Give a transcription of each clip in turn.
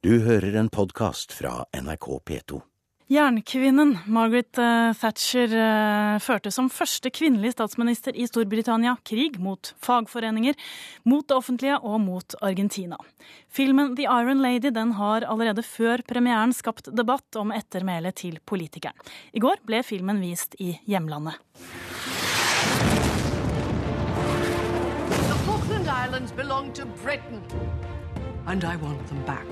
Du hører en podkast fra NRK P2. Jernkvinnen Margaret uh, Thatcher uh, førte som første kvinnelige statsminister i Storbritannia krig mot fagforeninger, mot det offentlige og mot Argentina. Filmen The Iron Lady den har allerede før premieren skapt debatt om ettermælet til politikeren. I går ble filmen vist i hjemlandet. The Falkland Islands belong to Britain, and I want them back.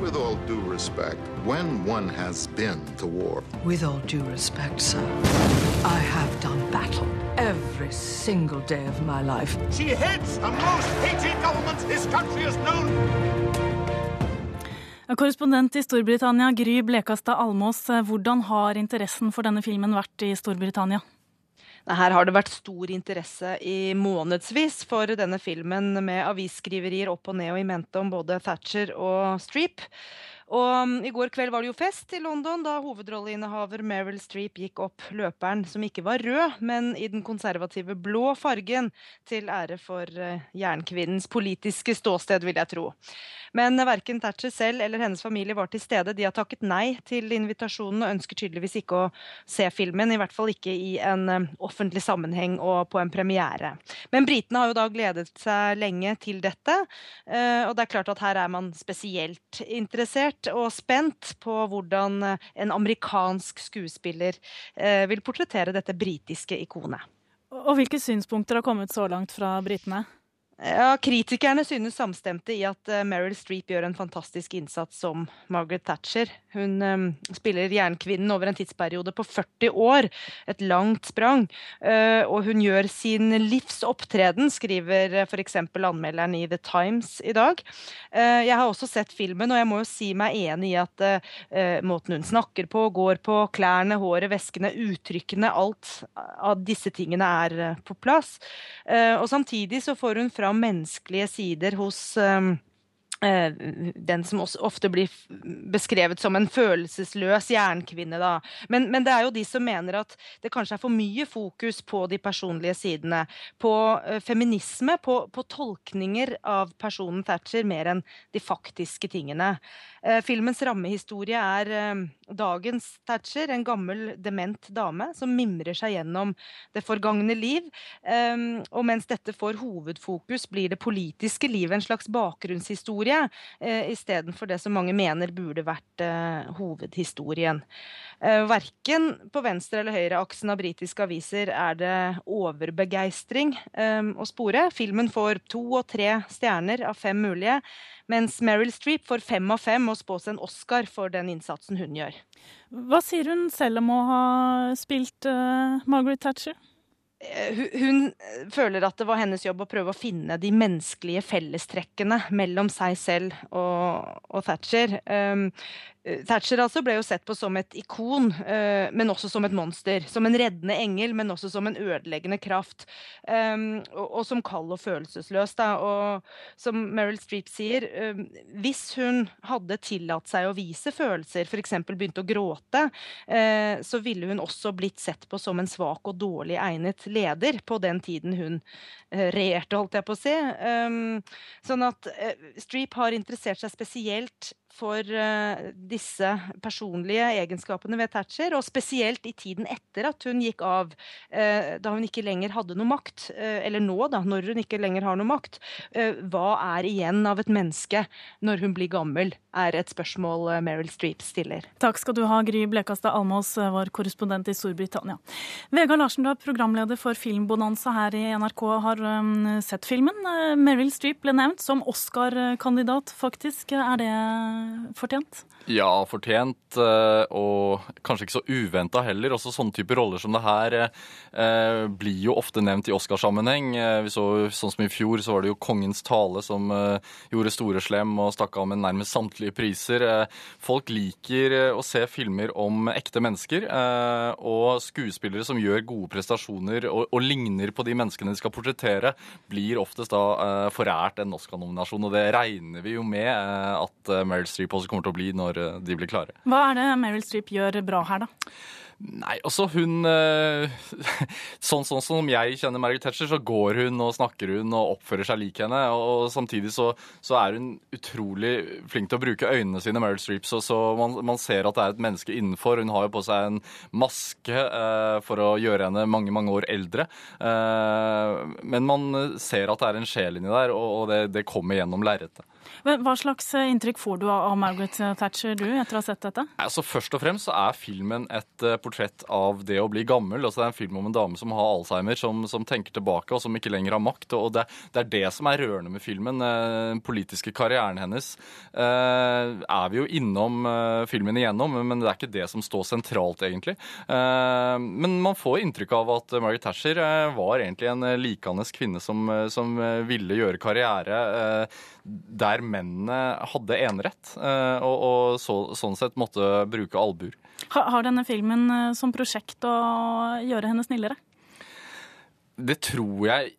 With all due respect, when one has been to war, With all due respect, sir, I have done battle every single day of my life. She hates the most hated government this country has known. Korrespondent i Storbritannia, Gry Blekastad Almås, hvordan har interessen for denne filmen vært i Storbritannia? Her har det vært stor interesse i månedsvis for denne filmen, med avisskriverier opp og ned og i mente om både Thatcher og Streep. Og um, I går kveld var det jo fest i London da hovedrolleinnehaver Meryl Streep gikk opp løperen, som ikke var rød, men i den konservative blå fargen, til ære for uh, jernkvinnens politiske ståsted, vil jeg tro. Men verken Thatcher selv eller hennes familie var til stede. De har takket nei til invitasjonen og ønsker tydeligvis ikke å se filmen, i hvert fall ikke i en um, offentlig sammenheng og på en premiere. Men britene har jo da gledet seg lenge til dette, og det er klart at her er man spesielt interessert og spent på hvordan eh, en amerikansk skuespiller eh, vil portrettere dette britiske ikonet. Og hvilke synspunkter har kommet så langt fra britene? Ja, Kritikerne synes samstemte i at uh, Meryl Streep gjør en fantastisk innsats som Margaret Thatcher. Hun um, spiller jernkvinnen over en tidsperiode på 40 år, et langt sprang. Uh, og hun gjør sin livs opptreden, skriver uh, f.eks. anmelderen i The Times i dag. Uh, jeg har også sett filmen, og jeg må jo si meg enig i at måten hun snakker på, går på, klærne, håret, veskene, uttrykkene, alt av disse tingene er på plass. og samtidig så får hun fra menneskelige sider hos um, den som ofte blir beskrevet som en følelsesløs jernkvinne. Da. Men, men, det er jo de som mener at det kanskje er for mye fokus på de personlige sidene. På uh, feminisme, på, på, tolkninger av personen Thatcher, mer enn de faktiske tingene. Uh, filmens rammehistorie er dagens Thatcher, en gammel, dement dame som mimrer seg gjennom det forgangne liv. Og mens dette får hovedfokus, blir det politiske livet en slags bakgrunnshistorie eh, istedenfor det som mange mener burde vært eh, hovedhistorien. Eh, verken på venstre- eller høyreaksen av britiske aviser er det overbegeistring eh, å spore. Filmen får to og tre stjerner av fem mulige, mens Meryl Streep får fem av fem og spås en Oscar for den innsatsen hun gjør. Hva sier hun selv om å ha spilt uh, Margaret Thatcher? Eh, hun føler at det var hennes jobb å prøve å finne de menneskelige fellestrekkene mellom seg selv og, og Thatcher. Um, Thatcher altså ble jo sett på som et ikon, uh, men også som et monster. Som en reddende engel, men også som en ødeleggende kraft. Um, og, og, som kald og følelsesløs. Da. Og som Meryl Streep sier, um, hvis hun hadde tillatt seg å vise følelser, f.eks. begynte å gråte, uh, så ville hun også blitt sett på som en svak og dårlig egnet leder på den tiden hun regjerte, holdt jeg på å si. Um, sånn at Streep har interessert seg spesielt for uh, disse personlige egenskapene ved Thatcher, og spesielt i tiden etter at hun gikk av, uh, da hun ikke lenger hadde noe makt, uh, eller nå, da, når hun ikke lenger har noe makt. hva er igjen av et menneske når hun blir gammel, er et spørsmål Meryl Streep stiller. Takk skal du ha, Gry Blekastad Almås, vår korrespondent i Storbritannia. Vegard Larsen, du er programleder for Filmbonanza her i NRK, har sett filmen. Meryl Streep ble nevnt som Oscar-kandidat, faktisk. Er det fortjent? Ja, fortjent, eh, og kanskje ikke så uventa heller. Også sånne typer roller som det her eh, blir jo ofte nevnt i Oscarsammenheng. Eh, vi så, sånn som I fjor så var det jo Kongens tale som gjorde store slem og stakk av med nærmest samtlige priser. Folk liker å se filmer om ekte mennesker, og skuespillere som gjør gode prestasjoner og, og, ligner på de menneskene de skal portrettere, blir oftest da forært en Oscar-nominasjon. Og det regner vi jo med at Meryl Streep også kommer til å bli når eh, de blir klare. Hva er det Meryl Streep gjør bra her, da? Nei, altså hun eh, Sånn, sånn som jeg kjenner Margaret Thatcher, så går hun og snakker hun og oppfører seg lik henne. Og samtidig så, så er hun utrolig flink til å bruke øynene sine, Meryl Streep. Så, så man, man, ser at det er et menneske innenfor. Hun har jo på seg en maske eh, for å gjøre henne mange, mange år eldre. Eh, men man ser at det er en sjel inni der, og, og det, det kommer gjennom lerretet. Hva slags eh, inntrykk får du av Margaret Thatcher du, etter å ha sett dette? Altså, først og fremst så er filmen et uh, portrett av det å bli gammel. Altså, det er en film om en dame som har Alzheimer, som, som tenker tilbake, og som ikke lenger har makt. Og det, det er det som er rørende med filmen. Den politiske karrieren hennes er vi jo innom filmen igjennom, men det er ikke det som står sentralt, egentlig. men man får inntrykk av at Margaret Thatcher var egentlig en likandes kvinne som, som ville gjøre karriere der mennene hadde enerett, eh, og, og så, sånn sett måtte bruke albuer. Har denne filmen eh, som prosjekt å gjøre henne snillere? Det tror jeg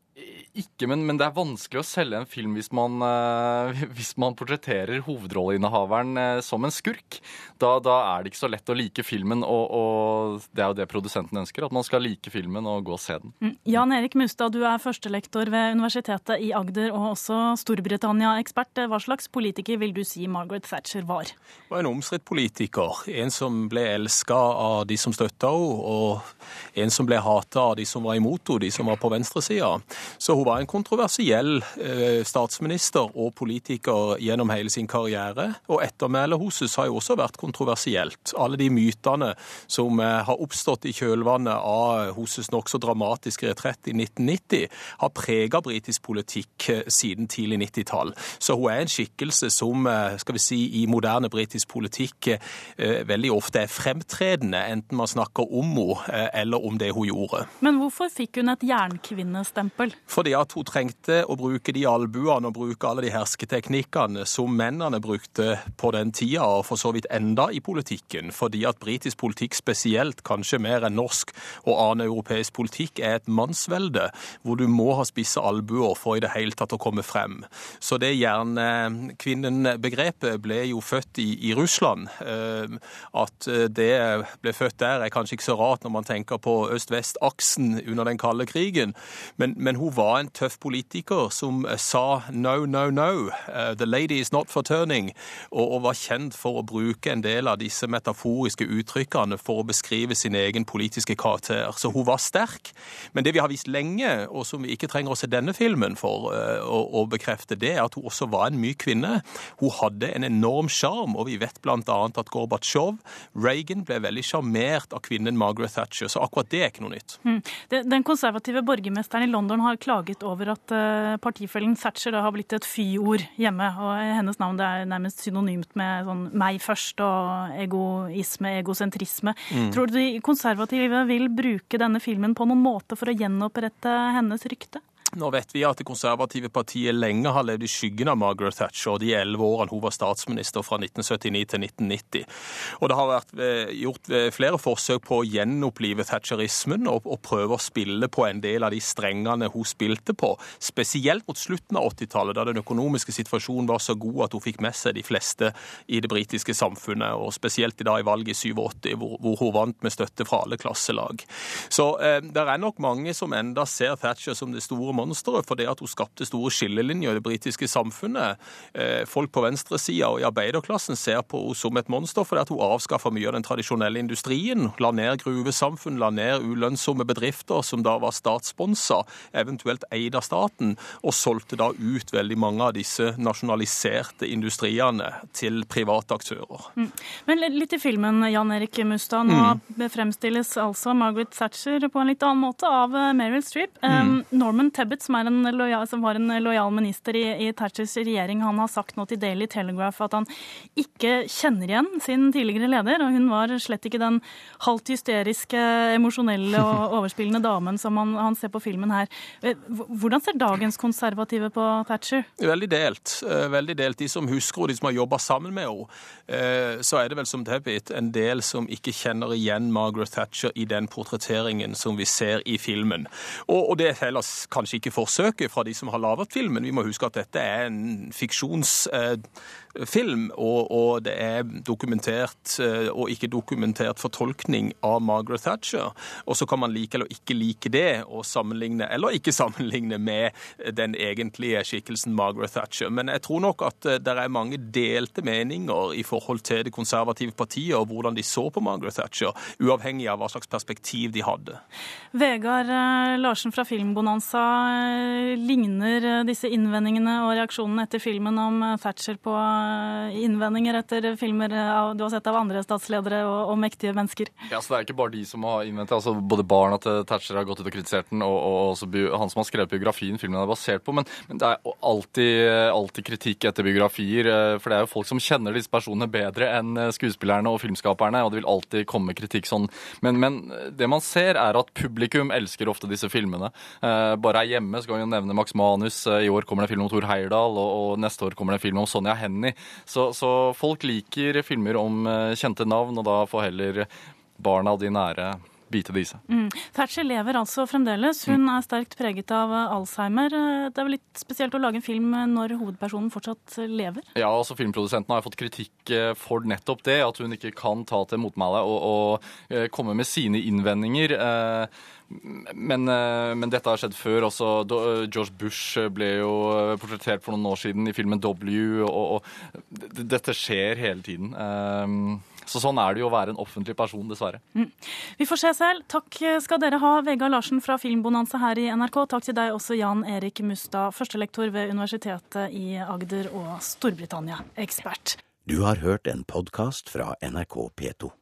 ikke, men, men, det er vanskelig å selge en film hvis man, uh, hvis man portretterer hovedrolleinnehaveren uh, som en skurk. Da, da, er det ikke så lett å like filmen, og, og, det er jo det produsenten ønsker. At man skal like filmen og gå og se den. Mm. Jan Erik Mustad, du er førstelektor ved Universitetet i Agder og også Storbritannia-ekspert. Hva slags politiker vil du si Margaret Thatcher var? Var en omstridt politiker. En som ble elska av de som støtta henne, og en som ble hata av de som var imot henne, de som var på venstresida. Så hun var en kontroversiell eh, statsminister og politiker gjennom hele sin karriere. Og ettermælet hennes har jo også vært kontroversielt. Alle de mytene som eh, har oppstått i kjølvannet av hennes nokså dramatiske retrett i 1990, har prega britisk politikk eh, siden tidlig 90-tall. Så hun er en skikkelse som skal vi si, i moderne britisk politikk veldig ofte er fremtredende, enten man snakker om henne eller om det hun gjorde. Men hvorfor fikk hun et jernkvinnestempel? Fordi at hun trengte å bruke de albuene og bruke alle de hersketeknikkene som mennene brukte på den tida, og for så vidt enda i politikken. Fordi at britisk politikk spesielt, kanskje mer enn norsk og annen europeisk politikk, er et mannsvelde hvor du må ha spisse albuer for i det hele tatt å komme frem. Så det jernkvinnen-begrepet ble jo født i, i Russland. Eh, at det ble født der er kanskje ikke så rart når man tenker på øst-vest-aksen under den kalde krigen, men, men hun var en tøff politiker som eh, sa no, no, no, uh, the lady is not for turning, og, var kjent for å bruke en del av disse metaforiske uttrykkene for å beskrive sin egen politiske karakter. Så hun var sterk. Men det vi har vist lenge, og som vi ikke trenger å se denne filmen for uh, å, å, bekrefte, det er at hun også var en myk kvinne. Hun hadde en enorm sjarm, og vi vet bl.a. at Gorbatsjov, Reagan, ble veldig sjarmert av kvinnen Margaret Thatcher, så akkurat det er ikke noe nytt. Mm. Den konservative borgermesteren i London har klaget over at eh, partifellen Thatcher har blitt et fyord hjemme. og Hennes navn er nærmest synonymt med sånn meg først og egoisme, egosentrisme. Mm. Tror du de konservative vil bruke denne filmen på noen måte for å gjenopprette hennes rykte? Nå vet vi at det konservative partiet lenge har levd i skyggen av Margaret Thatcher de elleve årene hun var statsminister fra 1979 til 1990. Og det har vært eh, gjort eh, flere forsøk på å gjenopplive thatcherismen og, prøve å spille på en del av de strengene hun spilte på, spesielt mot slutten av 80-tallet, da den økonomiske situasjonen var så god at hun fikk med seg de fleste i det britiske samfunnet, og spesielt i dag i valget i 87, hvor, hvor hun vant med støtte fra alle klasselag. Så eh, det er nok mange som enda ser Thatcher som det store monsteret for det at hun skapte store skillelinjer i det britiske samfunnet. Eh, folk på venstresida og i arbeiderklassen ser på henne som et monster fordi at hun avskaffa mye av den tradisjonelle industrien. La ned gruvesamfunn, la ned ulønnsomme bedrifter som da var statssponsa, eventuelt eid av staten, og solgte da ut veldig mange av disse nasjonaliserte industriene til private aktører. Mm. Men litt i filmen, Jan Erik Mustad. Nå mm. fremstilles altså Margaret Thatcher på en litt annen måte av eh, Meryl Streep. Mm. Norman Tebbet Abbott, som, lojal, som var en lojal minister i, i Thatchers regjering, han har sagt nå til Daily Telegraph at han ikke kjenner igjen sin tidligere leder. Og hun var slett ikke den halvt hysteriske, emosjonelle og overspillende damen som han, han, ser på filmen her. Eh, hvordan ser dagens konservative på Thatcher? Veldig delt. Eh, veldig delt. De som husker henne, de som har jobba sammen med henne, eh, så er det vel som Debbit en del som ikke kjenner igjen Margaret Thatcher i den portretteringen som vi ser i filmen. Og, og det er heller kanskje kanskje ikke forsøket fra de som har laget filmen. Vi må huske at dette er en fiksjonsfilm, og, og det er dokumentert eh, og ikke dokumentert fortolkning av Margaret Thatcher. Og så kan man like eller ikke like det, og sammenligne eller ikke sammenligne med den egentlige skikkelsen Margaret Thatcher. Men jeg tror nok at eh, det er mange delte meninger i forhold til det konservative partiet og hvordan de så på Margaret Thatcher, uavhengig av hva slags perspektiv de hadde. Vegard eh, Larsen fra Filmbonanza, ligner eh, disse innvendingene og reaksjonene etter filmen om eh, Thatcher på eh, innvendinger etter filmer eh, av, du har sett av andre statsledere og, og mektige mennesker? Ja, så Det er ikke bare de som har innvendt det. altså både barna til Thatcher har gått ut og kritisert den, og, og han som har skrevet biografien filmen er basert på. Men, men det er alltid, alltid kritikk etter biografier, eh, for det er jo folk som kjenner disse personene bedre enn eh, skuespillerne og filmskaperne, og det vil alltid komme kritikk sånn. Men, men det man ser, er at publikum elsker ofte disse filmene. Eh, Bare her hjemme så kan vi jo nevne Max Manus. Eh, I år kommer det en film om Thor Heyerdahl, og, og neste år kommer det en film om Sonja Hennie. Så, så folk liker filmer om eh, kjente navn, og da får heller barna og de nære bite det i seg. Mm. Thatcher lever altså fremdeles. Hun er sterkt preget av eh, Alzheimer. Eh, Det er vel litt spesielt å lage en film eh, når hovedpersonen fortsatt lever? Ja, altså Filmprodusenten har fått kritikk for nettopp det, at hun ikke kan ta til motmæle og, og komme med sine innvendinger. Men, men dette har skjedd før. også. George Bush ble jo portrettert for noen år siden i filmen W, og, og dette skjer hele tiden. Så sånn er det jo å være en offentlig person, dessverre. Vi får se selv. Takk skal dere ha, Vegard Larsen fra Filmbonanza her i NRK. Takk til deg også, Jan Erik Mustad, førstelektor ved Universitetet i Agder og Storbritannia-ekspert. Du har hørt en podkast fra NRK P2.